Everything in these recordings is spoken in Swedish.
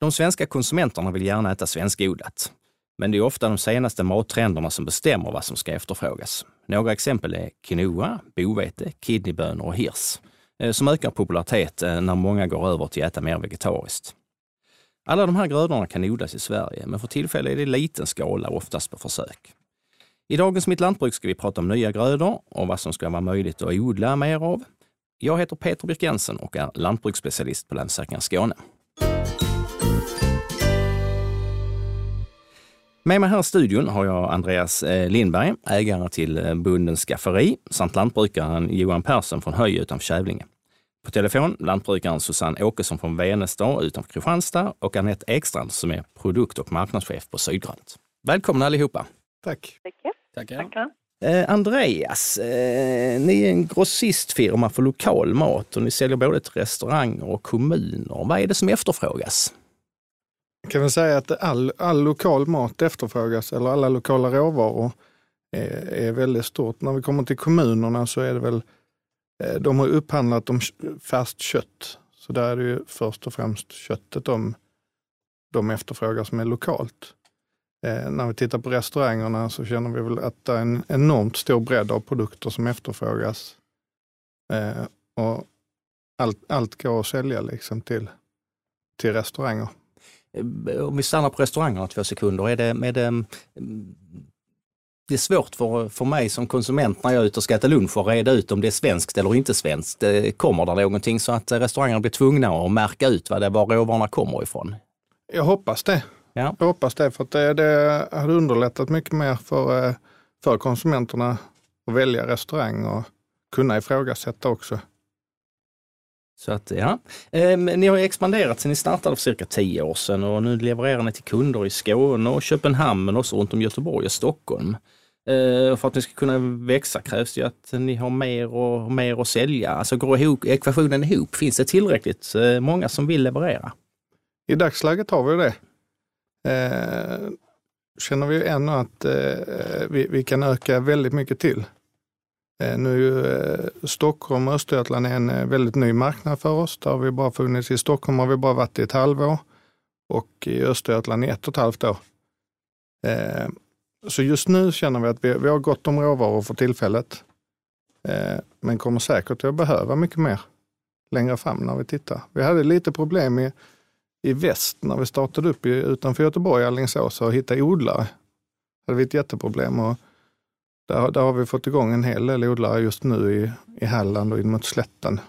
De svenska konsumenterna vill gärna äta svenskodlat. Men det är ofta de senaste mattrenderna som bestämmer vad som ska efterfrågas. Några exempel är quinoa, bovete, kidneybönor och hirs, eh, som ökar popularitet eh, när många går över till att äta mer vegetariskt. Alla de här grödorna kan odlas i Sverige, men för tillfället är det i liten skala, oftast på försök. I dagens Mitt Lantbruk ska vi prata om nya grödor och vad som ska vara möjligt att odla mer av. Jag heter Peter Birk Jensen och är lantbruksspecialist på Länsstyrelsen Skåne. Med mig här i studion har jag Andreas eh, Lindberg, ägare till eh, Bondens Skafferi samt lantbrukaren Johan Persson från Höje utanför Kävlinge. På telefon lantbrukaren Susanne Åkesson från Venestad utanför Kristianstad och Anette Ekstrand som är produkt och marknadschef på Sydgrönt. Välkomna allihopa! Tack! Tackar. Tackar. Eh, Andreas, eh, ni är en grossistfirma för lokal mat och ni säljer både till restauranger och kommuner. Vad är det som efterfrågas? Kan väl säga att all, all lokal mat efterfrågas, eller alla lokala råvaror är, är väldigt stort. När vi kommer till kommunerna så är det väl, eh, de har upphandlat om färskt kött. Så där är det ju först och främst köttet de, de efterfrågar som är lokalt. Eh, när vi tittar på restaurangerna så känner vi väl att det är en enormt stor bredd av produkter som efterfrågas. Eh, och allt, allt går att sälja liksom till, till restauranger. Eh, om vi stannar på restaurangerna två sekunder, är det, är det, mm, det är svårt för, för mig som konsument när jag är ute och ska äta lunch och reda ut om det är svenskt eller inte svenskt. Kommer det någonting så att restaurangerna blir tvungna att märka ut vad det, var råvarorna kommer ifrån? Jag hoppas det. Ja. Jag hoppas det, för att det, det hade underlättat mycket mer för, eh, för konsumenterna att välja restaurang och kunna ifrågasätta också. Så att, ja. Ehm, ni har expanderat sedan ni startade för cirka tio år sedan och nu levererar ni till kunder i Skåne och Köpenhamn men också runt om Göteborg och Stockholm. Ehm, för att ni ska kunna växa krävs det att ni har mer och mer att sälja. Alltså går ihop, ekvationen ihop? Finns det tillräckligt eh, många som vill leverera? I dagsläget har vi det. Ehm, känner vi ännu att eh, vi, vi kan öka väldigt mycket till. Eh, nu är ju Stockholm och Östergötland en eh, väldigt ny marknad för oss. Där har vi bara funnits i Stockholm har vi bara varit i ett halvår och i Östergötland i ett och ett halvt år. Så just nu känner vi att vi, vi har gott om råvaror för tillfället. Men kommer säkert att behöva mycket mer längre fram när vi tittar. Vi hade lite problem i, i väst när vi startade upp i, utanför Göteborg, Alingsås, och hitta odlare. Det hade vi ett jätteproblem. Och där, där har vi fått igång en hel del odlare just nu i, i Halland och in mot slätten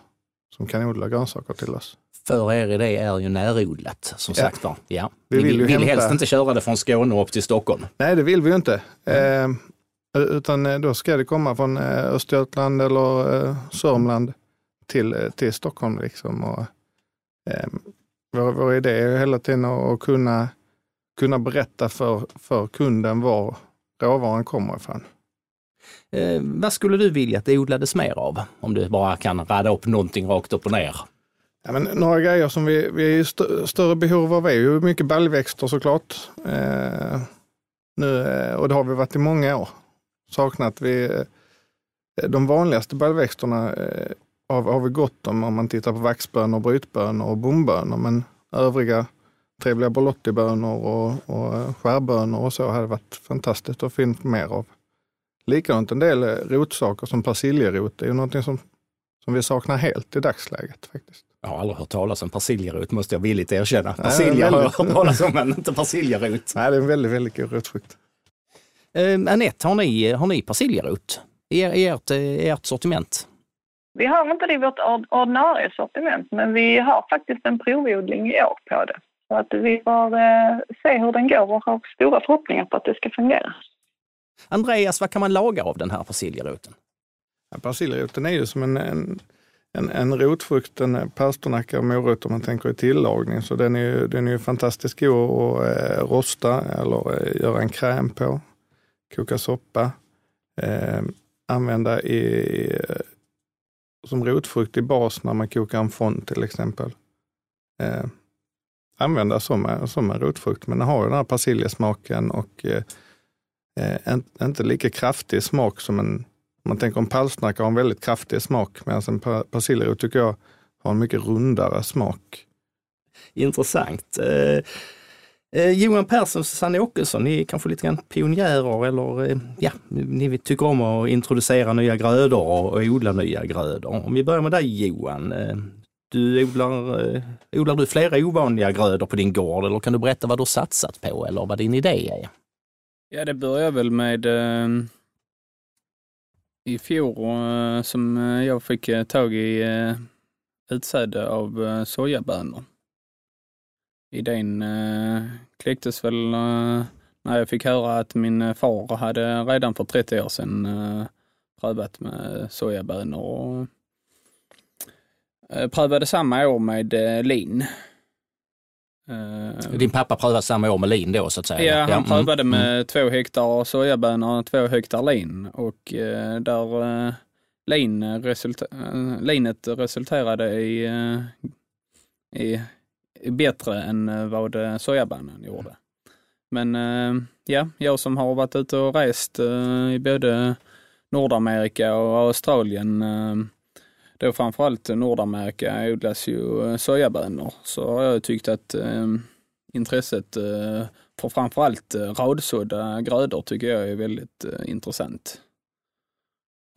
som kan odla grönsaker till oss. För er idé är ju närodlat som ja. sagt var. Ja. Vi vill, vill, vill hämta... helst inte köra det från Skåne upp till Stockholm. Nej, det vill vi ju inte. Mm. Eh, utan då ska det komma från eh, Östergötland eller eh, Sörmland till, eh, till Stockholm. Liksom. Och, eh, vår, vår idé är hela tiden att kunna, kunna berätta för, för kunden var råvaran kommer ifrån. Eh, vad skulle du vilja att det odlades mer av? Om du bara kan rada upp någonting rakt upp och ner. Ja, men några grejer som vi, vi är i st större behov av är ju mycket baljväxter såklart. Eh, nu, eh, och det har vi varit i många år. Saknat vi eh, de vanligaste baljväxterna eh, har, har vi gott om om man tittar på vaxbönor, brytbönor och bombönor. Men övriga trevliga borlottibönor och, och skärbönor och så hade varit fantastiskt att få mer av. Likadant en del rotsaker som persiljerot det är ju någonting som, som vi saknar helt i dagsläget. faktiskt. Jag har aldrig hört talas om persiljerot måste jag villigt erkänna. Persilja har jag hört talas om men inte persiljerot. Nej, det är en väldigt, väldigt god rotfrukt. Eh, Anette, har ni, har ni persiljerot i, i ert, ert sortiment? Vi har inte det i vårt ordinarie sortiment, men vi har faktiskt en provodling i år på det. Så att vi får eh, se hur den går och har stora förhoppningar på att det ska fungera. Andreas, vad kan man laga av den här persiljeroten? Ja, persiljeroten är ju som en, en, en, en rotfrukt, en eh, pastornacka och morot om man tänker i tillagning. Så den är ju, den är ju fantastiskt god att eh, rosta eller eh, göra en kräm på. Koka soppa. Eh, använda i, eh, som rotfrukt i bas när man kokar en fond till exempel. Eh, använda som, eh, som en rotfrukt, men den har ju den här persiljesmaken och eh, inte lika kraftig smak som en, om man tänker en palsternacka har en väldigt kraftig smak, medan alltså en persiljerot tycker jag har en mycket rundare smak. Intressant. Eh, eh, Johan Persson och Susanne Åkesson, ni är kanske lite grann pionjärer eller eh, ja, ni tycker om att introducera nya grödor och, och odla nya grödor. Om vi börjar med dig Johan. Eh, du odlar, eh, odlar du flera ovanliga grödor på din gård eller kan du berätta vad du har satsat på eller vad din idé är? Ja, det börjar väl med eh, i fjol eh, som eh, jag fick eh, tag i eh, utsäde av eh, sojabönor. Idén eh, kläcktes väl eh, när jag fick höra att min eh, far hade redan för 30 år sedan eh, prövat med sojabönor och eh, prövade samma år med eh, lin. Eh, Din pappa prövade samma år med lin då så att säga? Ja, han mm, prövade mm. med två hektar sojabönor och två hektar lin och eh, där eh, lin resulta linet resulterade i, i, i bättre än vad sojabönan gjorde. Men ja, jag som har varit ute och rest i både Nordamerika och Australien då framförallt Nordamerika odlas ju eh, sojabönor så har jag tyckt att eh, intresset eh, för framförallt eh, radsådda grödor tycker jag är väldigt eh, intressant.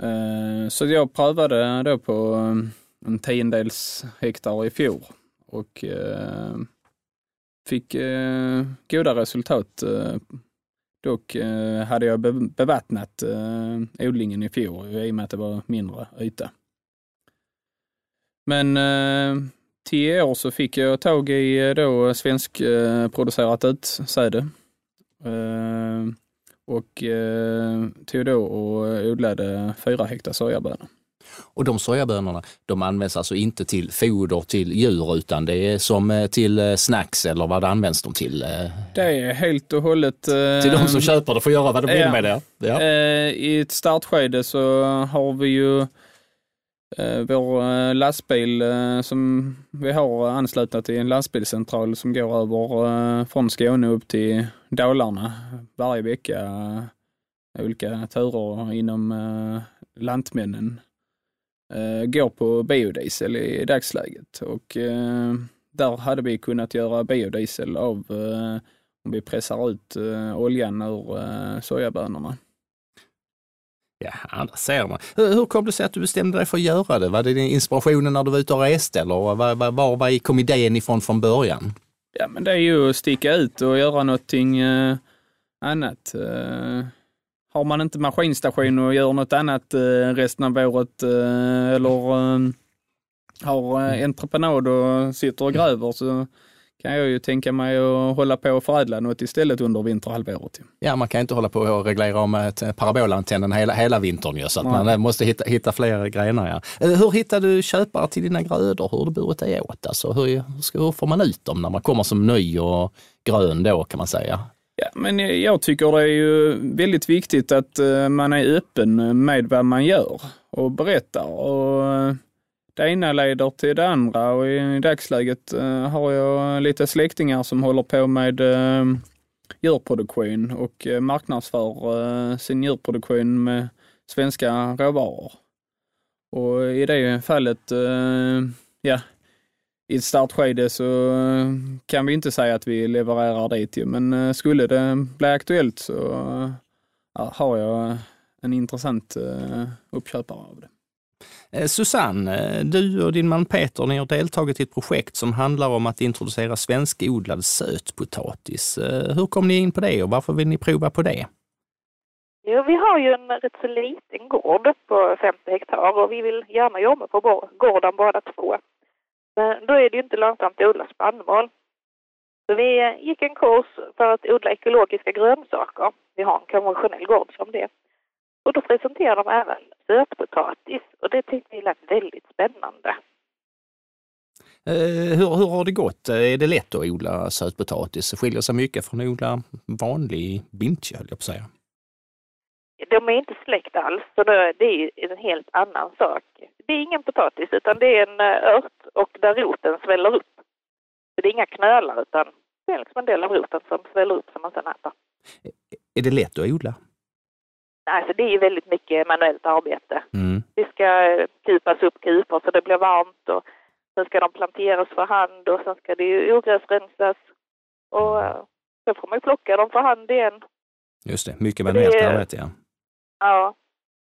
Eh, så jag prövade då på eh, en tiondels hektar i fjol och eh, fick eh, goda resultat. Eh, dock eh, hade jag bevattnat eh, odlingen i fjol i och med att det var mindre yta. Men eh, till i år så fick jag tag i eh, då svenskproducerat utsäde. Eh, och eh, tog då och odlade fyra hektar sojabönor. Och de sojabönorna, de används alltså inte till foder till djur utan det är som eh, till eh, snacks eller vad används de till? eh? Det är helt och hållet... eh, Till de som köper det får göra vad de vill ja. med det? Ja. Eh, I ett startskede så har vi ju eh, Eh, vår eh, lastbil eh, som vi har anslutna till en lastbilscentral som går över från Skåne upp till Dalarna varje vecka. Olika turer inom Lantmännen. Går på biodiesel i dagsläget och där hade vi kunnat göra biodiesel av om vi pressar ut oljan ur sojabönorna. Ja, där ser man. Hur, hur kom det sig att du bestämde dig för att göra det? Var det din inspirationen när du var ute och reste eller var, var, var, var kom idén ifrån från början? Ja, men det är ju att sticka ut och göra någonting eh, annat. Eh, har man inte maskinstation och gör något annat eh, resten av året eh, eller eh, har eh, entreprenad och sitter och gräver så kan jag ju tänka mig att hålla på och förädla något istället under vinterhalvåret. Ja, man kan inte hålla på och reglera om ett parabolantennen hela, hela vintern ju, så att Nej. man eh, måste hitta, hitta fler grenar. Ja. Eh, Hur hittar du köpare till dina grödor? Hur har du burit dig åt? Alltså, hur, hur, får man ut dem när man kommer som ny och grön då kan man säga? Ja, men jag- tycker det är ju väldigt viktigt att eh, man är öppen med vad man gör och berättar. Och eh, det ena leder till det andra och i dagsläget eh, har jag lite släktingar som håller på med eh, djurproduktion och eh, marknadsför sin djurproduktion med svenska råvaror. Och i det fallet, ja, i ett startskede så kan vi inte säga att vi levererar dit ju, men skulle det bli aktuellt så har jag en intressant uppköpare av det. Eh, Susanne, eh, du och din man Peter, ni har deltagit i ett projekt som handlar om att introducera svenskodlad sötpotatis. Eh, hur kom ni in på det och varför vill ni prova på det? Jo, vi har ju en rätt så liten gård på 50 hektar och vi vill gärna jobba på gården båda två. Men då är det ju inte lönsamt att odla spannmål. Så vi gick en kurs för att odla ekologiska grönsaker. Vi har en konventionell gård som det. Och då presenterade de även sötpotatis och det tyckte vi lät väldigt spännande. Eh, Hur, hur har det gått? Är det lätt att odla sötpotatis? Det skiljer sig mycket från att odla vanlig bintje, höll jag på att säga. De är inte släkt alls, så det, är en helt annan sak. Det är ingen potatis, utan det är en eh, ört och där roten sväller upp. Så det är inga knölar, utan det är liksom en del av roten som sväller upp som man sedan äter. Är det lätt att odla? Alltså det är ju väldigt mycket manuellt arbete. Mm. Det ska kupas upp kupor så det blir varmt och Sen ska de planteras för hand och sen ska det ju ogräsrensas. Och eh, sen får man ju plocka dem för hand igen. Just det, mycket manuellt arbete ja. Ja,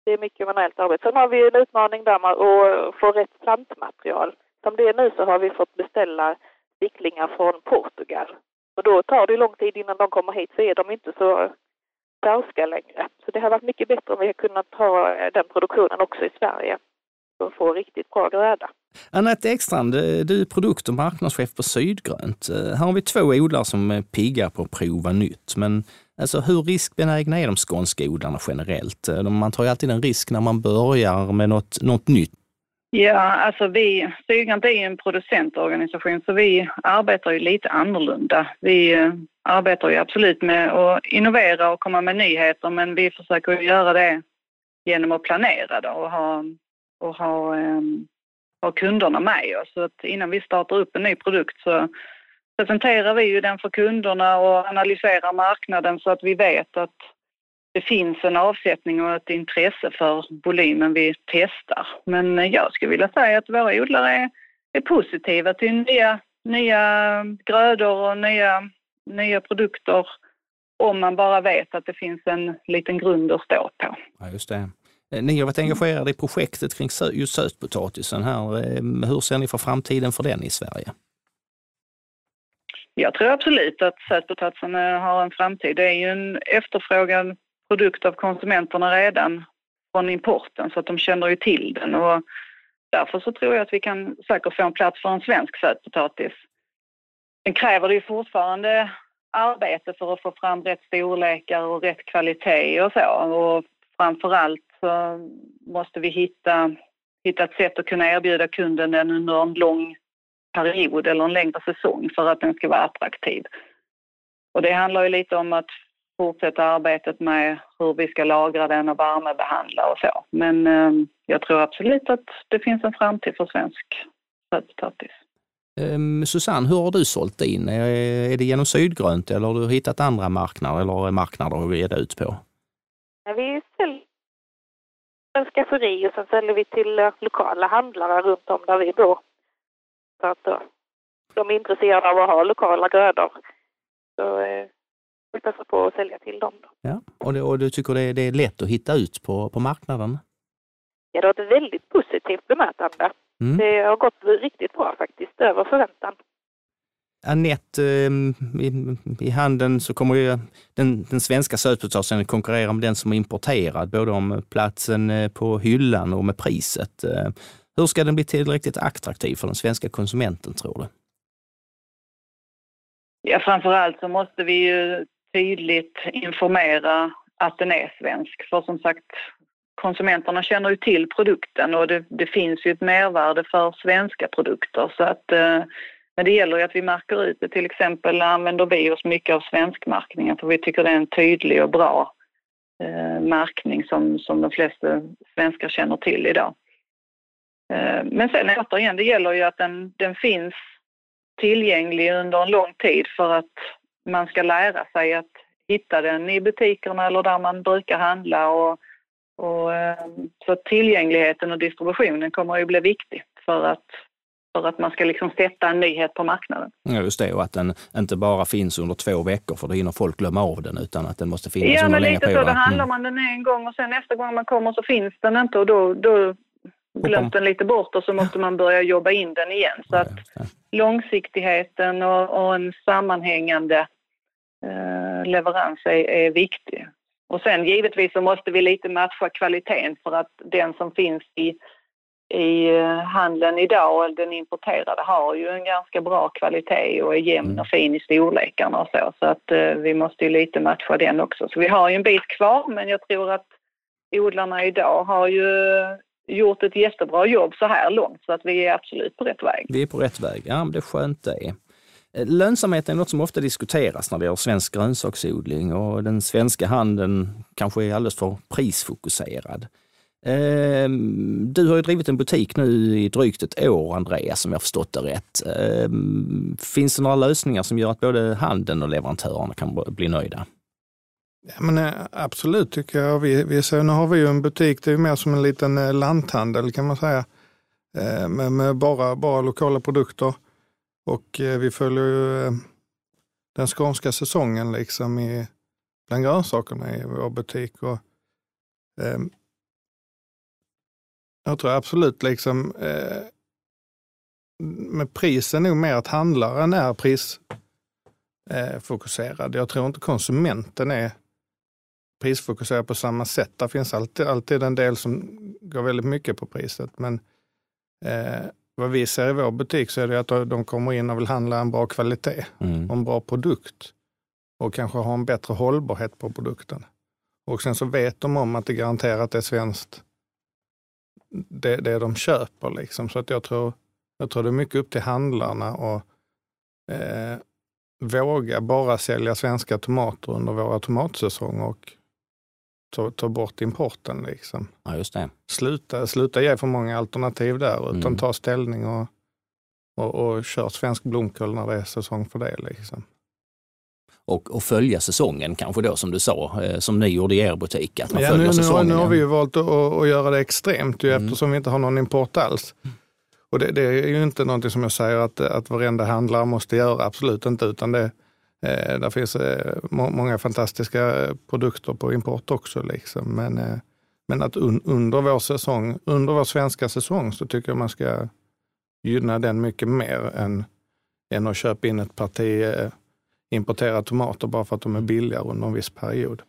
det är mycket manuellt arbete. Sen har vi en utmaning där med att få rätt plantmaterial. Som det är nu så har vi fått beställa sticklingar från Portugal. Och då tar det lång tid innan de kommer hit så är de inte så färska längre. Så det har varit mycket bättre om vi har kunnat ha eh, den produktionen också i Sverige och få riktigt bra gröda. Anette Ekstrand, eh, du är produkt och marknadschef på Sydgrönt. Eh, här har vi två odlare som är pigga på att prova nytt. Men alltså, hur riskbenägna är de skånska odlarna generellt? Man tar ju alltid en risk när man börjar med något, något nytt. Ja, alltså vi, Sydgrönt är en producentorganisation så vi arbetar ju lite annorlunda. Vi eh, arbetar ju absolut med att innovera och komma med nyheter men vi försöker göra det genom att planera då och ha, och ha, um, ha kunderna med oss. Så att innan vi startar upp en ny produkt så presenterar vi ju den för kunderna och analyserar marknaden så att vi vet att det finns en avsättning och ett intresse för volymen vi testar. Men jag skulle vilja säga att våra odlare är, är positiva till nya, nya grödor och nya, nya produkter om man bara vet att det finns en liten grund att stå på. Ja, just det. Eh, ni har varit engagerade i projektet kring just sötpotatisen här. Eh, hur ser ni för framtiden för den i Sverige? Jag tror absolut att sötpotatisen har en framtid. Det är ju en efterfrågan produkt av konsumenterna redan från importen så att de känner ju till den och därför så tror jag att vi kan säkert få en plats för en svensk sötpotatis. Sen kräver det ju fortfarande arbete för att få fram rätt storlekar och rätt kvalitet och så och framförallt så måste vi hitta, hitta ett sätt att kunna erbjuda kunden den under en lång period eller en längre säsong för att den ska vara attraktiv. Och det handlar ju lite om att fortsätta arbetet med hur vi ska lagra den och värmebehandla och så. Men eh, jag tror absolut att det finns en framtid för svensk sötpotatis. Um, Susanne, hur har du sålt in? Är, är det genom Sydgrönt eller har du hittat andra marknader eller marknader att ge ut på? Vi säljer en skafferi och sen säljer vi till eh, lokala handlare runt om där vi bor. Så att då, de är intresserade av att ha lokala grödor. Så eh, vi passar på att sälja till dem. Då. Ja, och, det, och du tycker det är, det är lätt att hitta ut på, på marknaden? Ja, det har ett väldigt positivt bemötande. Mm. Det har gått riktigt bra faktiskt, över förväntan. Anette, ehm, i, i handeln så kommer ju den, den svenska sötpotatisen konkurrera med den som är importerad, både om platsen eh, på hyllan och med priset. Eh, hur ska den bli tillräckligt attraktiv för den svenska konsumenten, tror du? Ja, framförallt så måste vi ju tydligt informera att den är svensk. För som sagt, konsumenterna känner ju till produkten och det, det finns ju ett mervärde för svenska produkter. Så att, eh, men det gäller ju att vi märker ut det. Till exempel använder vi oss mycket av svenskmärkningen för vi tycker det är en tydlig och bra eh, märkning som, som de flesta svenskar känner till idag. Eh, men sen återigen, det gäller ju att den, den finns tillgänglig under en lång tid för att man ska lära sig att hitta den i butikerna eller där man brukar handla. Och, och, eh, så tillgängligheten och distributionen kommer ju bli viktigt för att, för att man ska liksom sätta en nyhet på marknaden. Ja, just det, och att den inte bara finns under två veckor för då hinner folk glömma av den utan att den måste finnas ja, under längre period. Ja, men lite så. Då handlar mm. man den en gång och sen nästa gång man kommer så finns den inte och då, då glömt den lite bort och så måste man börja jobba in den igen. Så att långsiktigheten och, och en sammanhängande leverans är, är viktig. Och sen givetvis så måste vi lite matcha kvaliteten för att den som finns i, i eh, handeln idag, och den importerade, har ju en ganska bra kvalitet och är jämn mm. och fin i storlekarna och så. Så att eh, vi måste ju lite matcha den också. Så vi har ju en bit kvar men jag tror att odlarna idag har ju gjort ett jättebra jobb så här långt så att vi är absolut på rätt väg. Vi är på rätt väg, ja men det är skönt det. Lönsamheten är något som ofta diskuteras när det gäller svensk grönsaksodling och den svenska handeln kanske är alldeles för prisfokuserad. Ehm, du har ju drivit en butik nu i drygt ett år, Andreas, om jag förstått det rätt. Ehm, finns det några lösningar som gör att både handeln och leverantörerna kan bli nöjda? Ja, men eh, absolut tycker jag. Vi, vi ser, nu har vi ju en butik, det är mer som en liten eh, lanthandel kan man säga. Ehm, med, med bara, bara lokala produkter. Och eh, vi följer ju eh, den skånska säsongen liksom i, bland grönsakerna i vår butik. Och, eh, jag tror absolut liksom eh, med prisen nog mer att handlaren är prisfokuserad. Jag tror inte konsumenten är prisfokuserad på samma sätt. Det finns alltid, alltid en del som går väldigt mycket på priset. Men eh, vad vi ser i vår butik så är det att de kommer in och vill handla en bra kvalitet mm. och en bra produkt. Och kanske ha en bättre hållbarhet på produkten. Och sen så vet de om att det garanterat är svenskt det, det de köper. Liksom. Så att jag tror, jag tror det är mycket upp till handlarna och eh, våga bara sälja svenska tomater under våra tomatsäsonger och ta, ta bort importen. Liksom. Ja, just det. Sluta, sluta ge för många alternativ där, utan mm. ta ställning och, och, och kör svensk blomkål när det är säsong för det. Liksom. Och, och följa säsongen kanske då som du sa, eh, som ni gjorde i er butik. Att man ja, följer nu, säsongen. Nu har vi ju valt att, att göra det extremt ju, mm. eftersom vi inte har någon import alls. Mm. Och det, det, är ju inte någonting som jag säger att, att varenda handlare måste göra, absolut inte, utan det, Eh, där finns eh, må många fantastiska produkter på import också. Liksom. Men, eh, men att un under vår säsong, under vår svenska säsong så tycker jag man ska gynna den mycket mer än, än att köpa in ett parti eh, importerade tomater bara för att de är billigare under en viss period.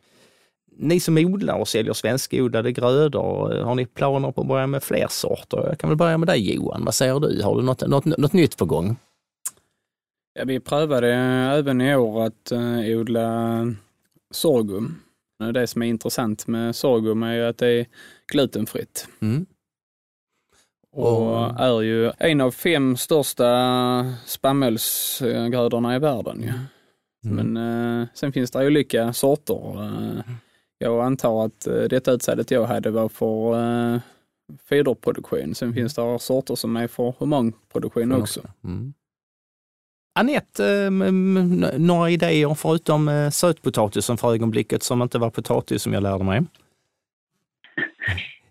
Ni som odlar och säljer svenskodlade grödor, eh, har ni planer på att börja med fler sorter? Jag kan väl börja med dig Johan, vad säger du? Har du något, något, något nytt på gång? Ja, vi prövade även i år att uh, odla sorghum. Det som är intressant med sorghum är ju att det är glutenfritt. Mm. Och är ju en av fem största spannmålsgrödorna i världen. Ja. Mm. Men sen finns det olika sorter. Jag antar att detta utsädet jag hade var för foderproduktion. Sen finns det sorter som är för humanproduktion också. Mm. Anette, eh, några idéer förutom eh, sötpotatisen för ögonblicket som inte var potatis som jag lärde mig?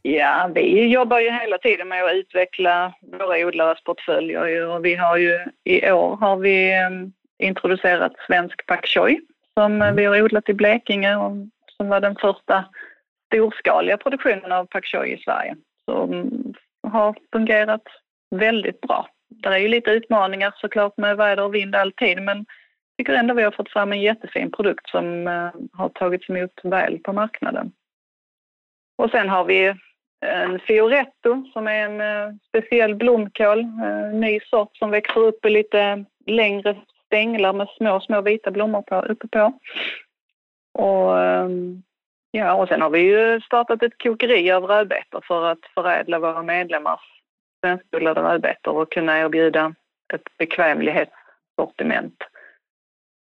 Ja, vi jobbar ju hela tiden med att utveckla våra odlares portföljer och vi har ju i år har vi eh, introducerat svensk pak choi som mm. vi har odlat i Blekinge och som var den första storskaliga produktionen av pak choi i Sverige. Som har fungerat väldigt bra det är ju lite utmaningar såklart med väder och vind alltid men jag tycker ändå vi har fått fram en jättefin produkt som eh, har tagits emot väl på marknaden. Och sen har vi en Fioretto som är en eh, speciell blomkål, en ny sort som växer upp i lite längre stänglar med små, små vita blommor på, uppe på. Och, ehm, ja, och sen har vi ju startat ett kokeri av rödbetor för att förädla våra medlemmars svenskodlade rödbetor och kunna erbjuda ett bekvämlighetssortiment.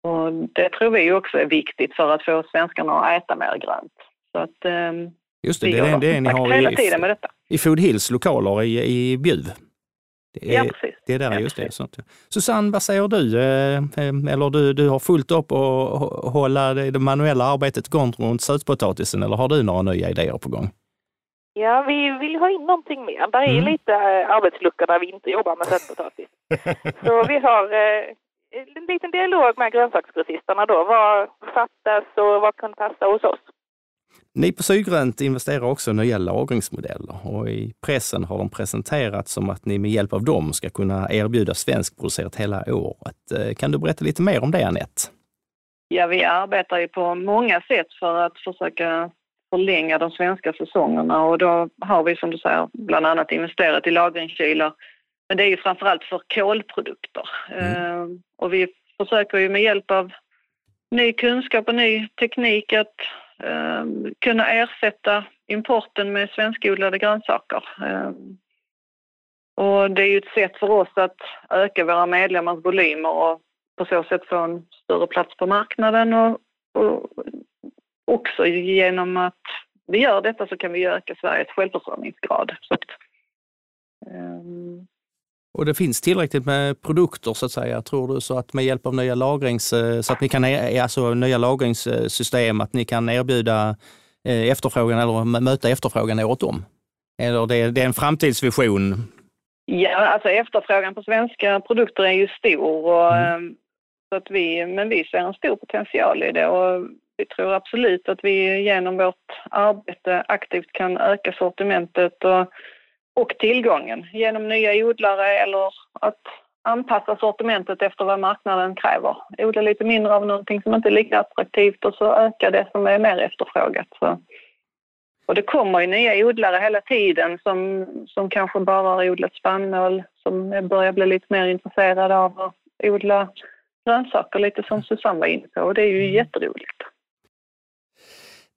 Och det tror vi också är viktigt för att få svenskarna att äta mer grönt. Så att, um, Just det, det är det ni har hela tiden med detta. i Food Hills lokaler i, i Bjuv. Det är, ja, precis. Det är där, ja, just det. Sånt. Susanne, vad säger du? Eh, eh, eller du, du har fullt upp att hålla det manuella arbetet igång runt sötpotatisen eller har du några nya idéer på gång? Ja, vi vill ha in någonting mer. Där är mm. lite äh, arbetsluckor där vi inte jobbar med sötpotatis. Så vi har äh, en liten dialog med grönsaksgrossisterna då. Vad fattas och vad kan passa hos oss? Ni på Sydgrönt investerar också i nya lagringsmodeller och i pressen har de presenterat som att ni med hjälp av dem ska kunna erbjuda svenskproducerat hela året. Eh, kan du berätta lite mer om det, Anette? Ja, vi arbetar ju på många sätt för att försöka förlänga de svenska säsongerna och då har vi som du säger bland annat investerat i lagringskylar. Men det är ju framförallt för kolprodukter. Mm. Uh, och vi försöker ju med hjälp av ny kunskap och ny teknik att uh, kunna ersätta importen med svenskodlade grönsaker. Uh, och det är ju ett sätt för oss att öka våra medlemmars volymer och på så sätt få en större plats på marknaden och, och också genom att vi gör detta så kan vi öka Sveriges självförsörjningsgrad. Så att, um... Och det finns tillräckligt med produkter så att säga, tror du, så att med hjälp av nya lagrings, eh, så att ni kan, e-, alltså nya lagringssystem, att ni kan erbjuda eh, efterfrågan eller möta efterfrågan åt dem? Eller det, det är en framtidsvision Ja, alltså efterfrågan på svenska produkter är ju stor. Och, mm. så att vi, men vi ser en stor potential i det och vi tror absolut att vi genom vårt arbete aktivt kan öka sortimentet och, och tillgången genom nya odlare eller att anpassa sortimentet efter vad marknaden kräver. Odla lite mindre av någonting som inte är lika attraktivt och så öka det som är mer efterfrågat. Så. Och det kommer ju nya odlare hela tiden som, som kanske bara har odlat spannmål, som börjar bli lite mer intresserade av att odla grönsaker, lite som Susanne var inne på. Och det är ju mm. jätteroligt.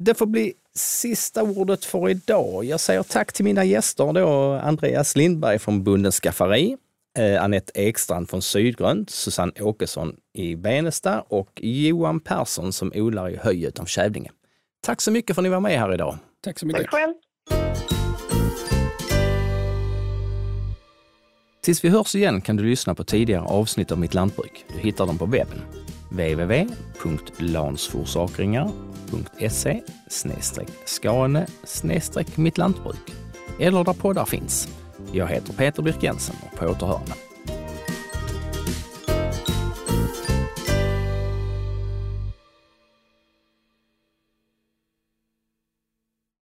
Det får bli sista ordet för idag. Jag säger tack till mina gäster då, Andreas Lindberg från Bundens Skafferi, eh, Anette Ekstrand från Sydgrönt, Susanne Åkesson i Benesta och Johan Persson som odlar i Höj utanför Kävlinge. Tack så mycket för att ni var med här idag. Tack så mycket. Tack själv. Tills vi hörs igen kan du lyssna på tidigare avsnitt av Mitt Lantbruk. Du hittar dem på webben www.lansforsakringar.se skane mittlantbruk eller där poddar finns. Jag heter Peter Birk Jensen och på återhörande.